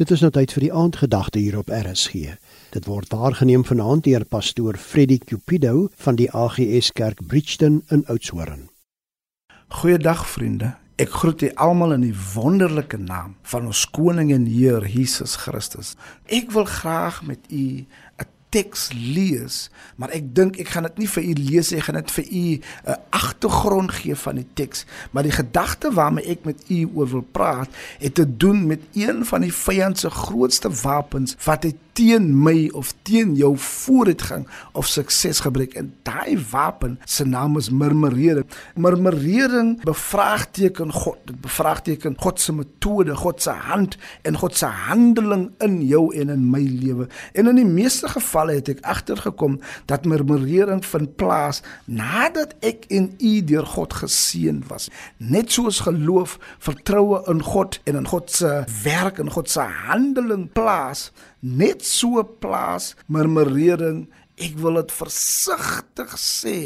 Dit is nou tyd vir die aandgedagte hier op RSG. Dit word waargeneem vanaand deur pastoor Freddie Cupido van die AGS Kerk Bridgton in Oudtshoorn. Goeiedag vriende. Ek groet julle almal in die wonderlike naam van ons koning en Heer Jesus Christus. Ek wil graag met u 'n teks lees, maar ek dink ek gaan dit nie vir u lees nie, ek gaan dit vir u 'n uh, agtergrond gee van die teks, maar die gedagte waarmee ek met u oor wil praat, het te doen met een van die vyand se grootste wapens wat hy teen my of teen jou vooruitgang of sukses gebruik en daai wapen se naam is murmurering. Murmurering bevraagteken God, dit bevraagteken God se metode, God se hand en God se handeling in jou en in my lewe. En in die meeste gevalle het ek agtergekom dat murmurering vind plaas nadat ek en u deur God geseën was. Net soos geloof, vertroue in God en in God se werk en God se handeling plaas net so plaas murmurering ek wil dit versigtig sê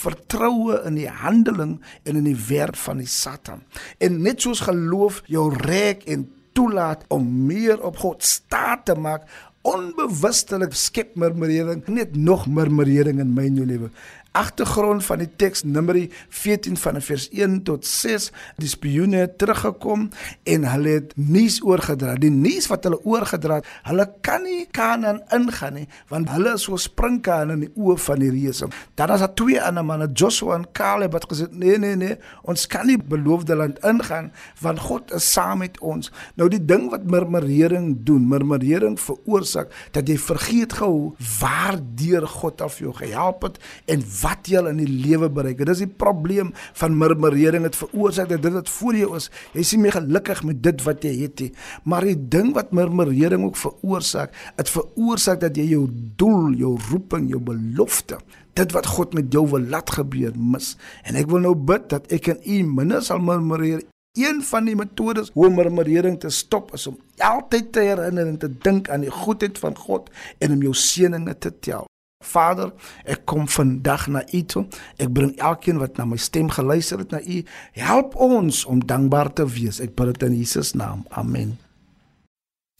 vertroue in die handeling en in die werk van die satan. En net soos geloof jou reg en toelaat om meer op God staat te maak onbewustelik skep murmurering net nog murmurering in my lewe. Agtergrond van die teks Numeri 14 van vers 1 tot 6 die spioene het teruggekom en hulle het nuus oorgedra. Die nuus wat hulle oorgedra het hulle kan nie Kanaan ingaan nie want hulle is so springkaan in die oë van die reëse dan as daar twee ander manne Joshua en Caleb het gesê nee nee nee ons kan nie beloofde land ingaan want God is saam met ons. Nou die ding wat murmurering doen murmurering veroorsaak dat jy vergeet gou waar deur God af jou gehelp het en wat jy in die lewe bereik. Dit is die probleem van murmurering. Dit veroorsaak dat dit wat voor jou is, jy is nie meer gelukkig met dit wat jy het nie. Maar die ding wat murmurering ook veroorsaak, dit veroorsaak dat jy jou doel, jou roeping, jou belofte, dit wat God met jou wil laat gebeur, mis. En ek wil nou bid dat ek en u minder sal murmureer. Een van die metodes hoe murmurering te stop is om altyd te herinner en te dink aan die goedheid van God en om jou seënings te tel. Vader, ek kom vandag na U toe. Ek bring elkeen wat na my stem geluister het na U. Help ons om dankbaar te wees. Ek bid dit in Jesus naam. Amen.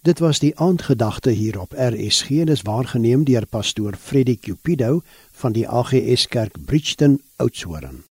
Dit was die aandgedagte hier op RSG en is waargeneem deur pastoor Freddie Cupido van die AGS Kerk Bridgton Oudtshoorn.